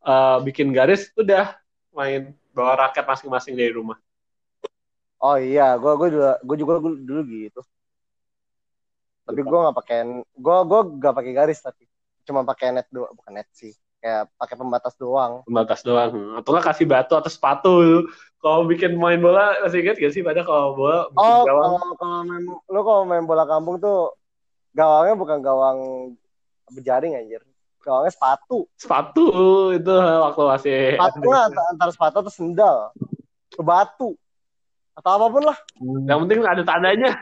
uh, bikin garis udah main bawa raket masing-masing dari rumah Oh iya, gua gua juga gua juga dulu, dulu gitu. Tapi gua nggak pakai gua gua nggak pakai garis tapi cuma pakai net doang, bukan net sih. kayak pakai pembatas doang. pembatas doang atau nggak kasih batu atau sepatu kalau bikin main bola masih ingat gak sih pada kalau bola Oh, kalau kalau main lu kalau main bola kampung tuh gawangnya bukan gawang berjaring anjir. Gawangnya sepatu. sepatu itu waktu masih Sepatu lah antara, antara sepatu atau sendal. Ke batu. Atau apa pun lah. yang penting ada tandanya <laughs>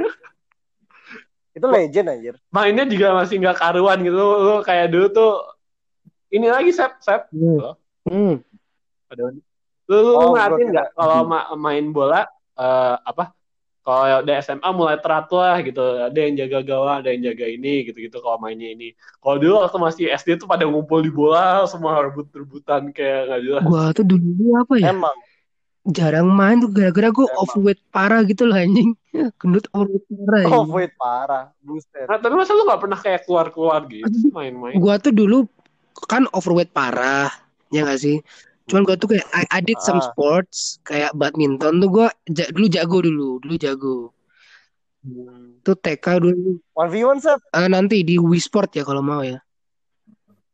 Itu legend anjir. mainnya juga masih nggak karuan gitu lu kayak dulu tuh ini lagi sep sep Hmm. ada lu, lu Oh, ngeliatin gua nggak kalau ma- main bola eh, apa kalau di SMA mulai teratur lah gitu ada yang jaga gawang ada yang jaga ini gitu gitu kalau mainnya ini kalau dulu waktu masih SD tuh pada ngumpul di bola semua rebut rebutan kayak nggak jelas Gua tuh dulu apa ya? Emang. Jarang main tuh gara-gara gue Emang. overweight parah gitu lah anjing. <laughs> Gendut overweight parah. Anjing. wait parah. Buset. Nah, tapi masa lu gak pernah kayak keluar-keluar gitu main-main? Gua tuh dulu kan overweight parah, ya gak sih? Cuman gua tuh kayak I, I did some Ah. sports kayak badminton tuh gua ja- dulu jago dulu, dulu jago. Tuh TK dulu. 1v1 Sep. Eh, nanti di Wii Sport ya kalau mau ya.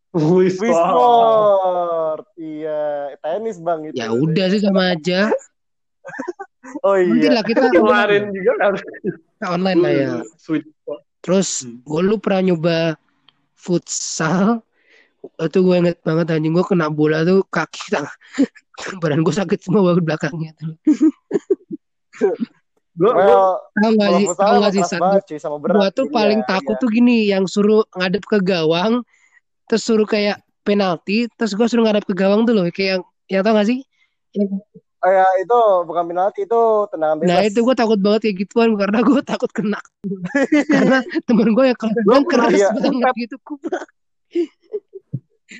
Wih, Wii Sport. Iya, tenis Bang itu. Ya udah sih sama aja. <laughs> Oh Nanti iya. lah kita <laughs> Kemarin juga harus kita online lah ya. switch. Terus Hmm. gue lu pernah nyoba futsal. Itu gue inget banget anjing gue kena bola tuh kaki tangan. <laughs> Badan gue sakit semua banget belakangnya tuh. <laughs> Gue Well, Tahu gak kalau sih? futsal Tahu emang gak sih berat. Gua tuh Iya, paling takut iya. tuh gini, yang suruh ngadep ke gawang, terus suruh kayak penalti, terus gua suruh ngadep ke gawang tuh loh, kayak yang, ya tau gak sih? Yang- Oh ya, itu bukan penalti, itu tendangan bebas. Nah itu gua takut banget kayak gituan karena gua takut kena. <laughs> karena temen gua yang yang keras iya. banget gitu, kubrak.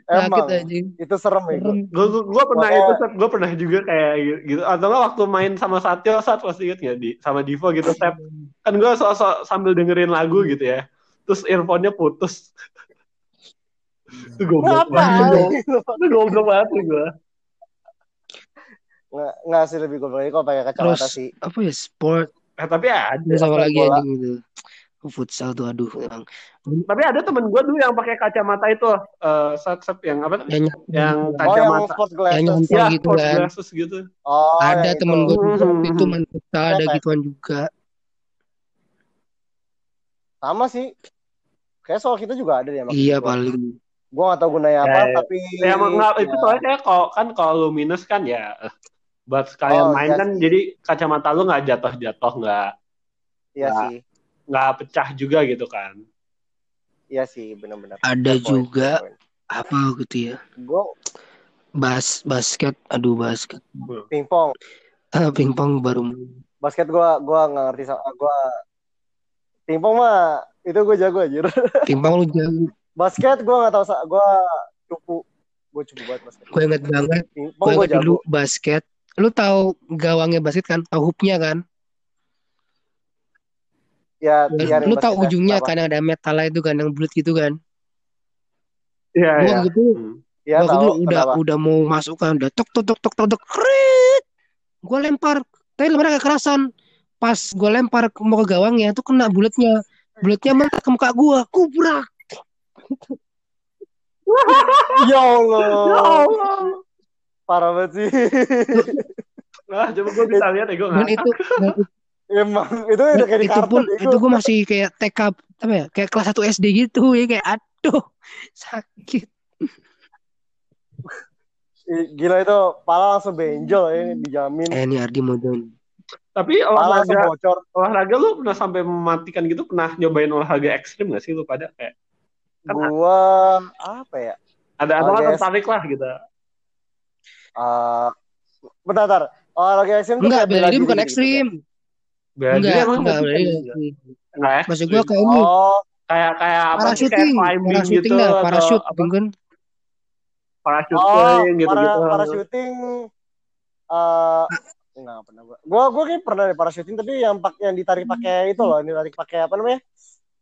Emang, anjing. itu serem ya. Serem. gue gue pernah Makanya- itu gue pernah juga kayak gitu atau nggak waktu main sama Satyo saat pasti inget nggak di sama Divo gitu Sep kan gue so, so, sambil dengerin lagu gitu ya terus earphone-nya putus itu goblok banget itu goblok banget gue Nggak, nggak sih lebih goblok lagi kalau pakai kacamata sih. apa ya sport? eh, tapi ada Terus apa Sepak lagi anjing gitu. Futsal tuh aduh emang. tapi ada temen gue dulu yang pakai kacamata itu eh set set yang apa Yang, yang Oh, yang kacamata sport yang glasses. nyontek ya gitu kan. glasses gitu Oh, Ada yang temen itu. gue juga Hmm. itu main futsal ada gituan juga. Sama sih. Kayak soal kita juga ada deh. maksud Iya gua. paling. Gua nggak tahu gunanya apa, Ya, ya. tapi ya emang nggak itu ya. soalnya kayak kalau kan kalau lu minus kan ya eh, buat sekalian Oh, main iya kan sih. jadi kacamata lu nggak jatuh jatuh nggak Iya Nah. sih. Nggak pecah juga gitu kan Iya sih, benar-benar. Ada point, juga fair point. apa gitu ya. Gua Bas basket, aduh basket. pingpong. Ah, pingpong baru Basket gua gua nggak ngerti sama gua pingpong mah itu gua jago anjir. <laughs> pingpong lu jago. Basket gua nggak tahu sa- gua cupu. Gua cupu banget basket. Gue inget banget, Pingpong gue gua inget dulu jago. basket. Lu tahu gawangnya basket kan? Tahu hoopnya kan? Ya, ya Lu tahu basketnya ujungnya apa? kan ada metal itu kan yang bulat gitu kan? iya Gua iya gitu, Hmm. Ya gua tahu gitu udah kenapa? udah mau masuk kan, udah tok tok tok tok tok tok krit. Gue lempar, tapi lemparnya kekerasan. Pas gue lempar ke- mau ke gawangnya, tuh kena bulatnya. Bulatnya mentok ke muka gue, kubrak. Ya Allah. <laughs> ya Allah Parah banget sih. nah coba gue bisa lihat ya gue Dan nggak itu, dan Emang itu udah kayak itu pun itu. itu gue masih kayak TK apa ya kayak kelas 1 SD gitu ya kayak aduh sakit <laughs> Gila itu pala langsung benjol ya dijamin. eh ini Ardi mau join tapi olahraga bocor. olahraga lu pernah sampai mematikan gitu pernah nyobain olahraga ekstrim gak sih lu pada kayak Kan Gua apa ya? ada Olahraga nggak tertarik lah gitu Eh bentar, bentar. Olahraga ekstrim tuh enggak bela diri bukan gitu, ekstrim Bela diri enggak emang enggak nggak bela diri bisa, ekstrim. nggak maksud gue kayak gitu. ini Oh, kayak kayak apa sih kayak parachuting climbing parachuting gitu lah atau parachute apa kan oh, parachuting gitu para, gitu parachuting eh enggak pernah gua. Gua gua kayak pernah deh parachuting tapi yang pak yang ditarik pakai itu loh, ini tarik pakai apa namanya?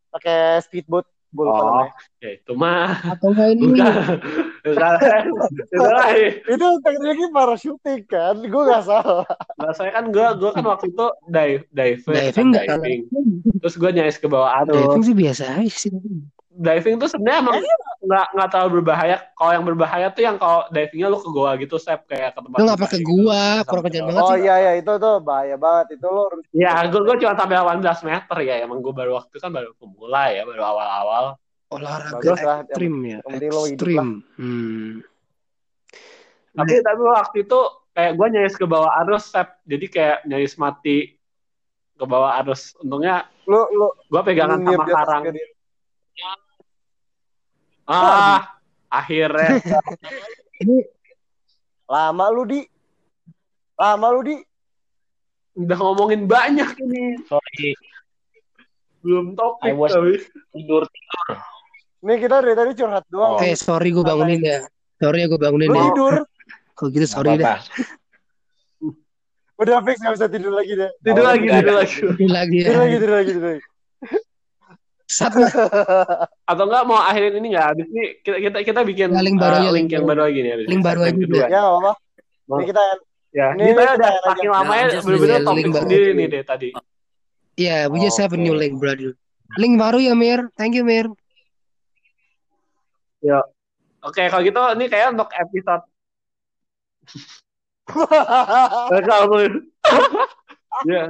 Pakai speedboat. Gua lupa oh namanya. ya itu mah atau enggak. Ini bukan itu lain Itu tekniknya parachuting kan? Gua nggak salah. Nah, saya kan gue gue kan waktu itu dive diving diving kan, diving. Terus gue nyais ke bawah arus diving sih biasa aja sih diving tuh sebenarnya emang nggak nggak terlalu berbahaya. Kalau yang berbahaya tuh yang kalau divingnya lu ke goa gitu, sep kayak ke tempat. Lu nggak pakai gitu. gua, kurang kerjaan ke- banget Oh iya iya itu tuh bahaya banget itu harus Ya, gue gue cuma sampai 18 meter ya. Emang gue baru waktu kan baru pemula ya, baru awal-awal. Olahraga Bagus lah, ekstrim ya, ekstrim. Hmm. Tapi tapi waktu itu kayak gue nyaris ke bawah arus, sep. Jadi kayak nyaris mati ke bawah arus. Untungnya lo lo gue pegangan sama karang. Ah, akhirnya. <laughs> Ini lama lu di lama lu di Udah ngomongin banyak ini. Sorry, Belum topik I was- tapi. tidur nih kita dari tadi curhat doang Oh. eh sorry gue bangunin ya. Sorry ya gue bangunin lu ya. tidur Kalau gitu sorry dah. apa-apa. <laughs> udah fix gak bisa tidur lagi deh Tidur Oh, lagi, udah tidur lagi. Tidur lagi ya. tidur lagi tidur lagi tidur lagi Satu <laughs> Atau enggak mau akhirin ini enggak? Habis ini kita kita, kita bikin Ya, link baru eh, aja, link link yang baru. lagi nih habis Link baru aja kedua. ya apa ini kita Ya, Ini kita kita udah saking lamanya bener-bener link topik baru. sendiri nih deh tadi. Yeah, we just have a new Oke. link, brother. Link baru ya, Mir. Thank you, Mir. Oke, kalau gitu ini kayak untuk episode <laughs> Eh, <laughs> ya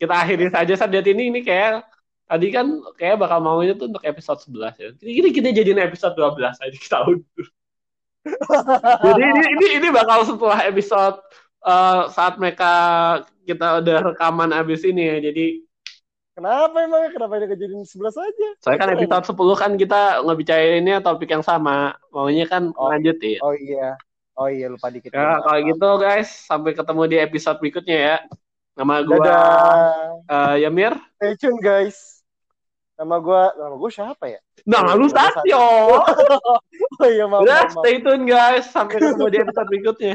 kita akhiri saja saat ini ini kayak tadi kan kayak bakal maunya tuh untuk episode 11 ya. Ini kita jadiin episode 12 aja kita undur. <laughs> Jadi ini ini ini bakal setelah episode eh, saat mereka kita udah rekaman abis ini ya. Jadi kenapa emang kenapa ini kejadian sebelah saja Soalnya kan episode 10 kan kita ngebicarainnya topik yang sama. Maunya kan Oh. lanjutin. oh iya oh iya lupa dikit Ya, kalau gitu guys, sampai ketemu di episode berikutnya ya. Nama gua dadah eh, Yamir. stay tune guys nama gua nama gua siapa ya Nah, lu Satyo. <laughs> oh iya maaf, maaf. stay tune guys. Sampai ketemu di <laughs> episode berikutnya.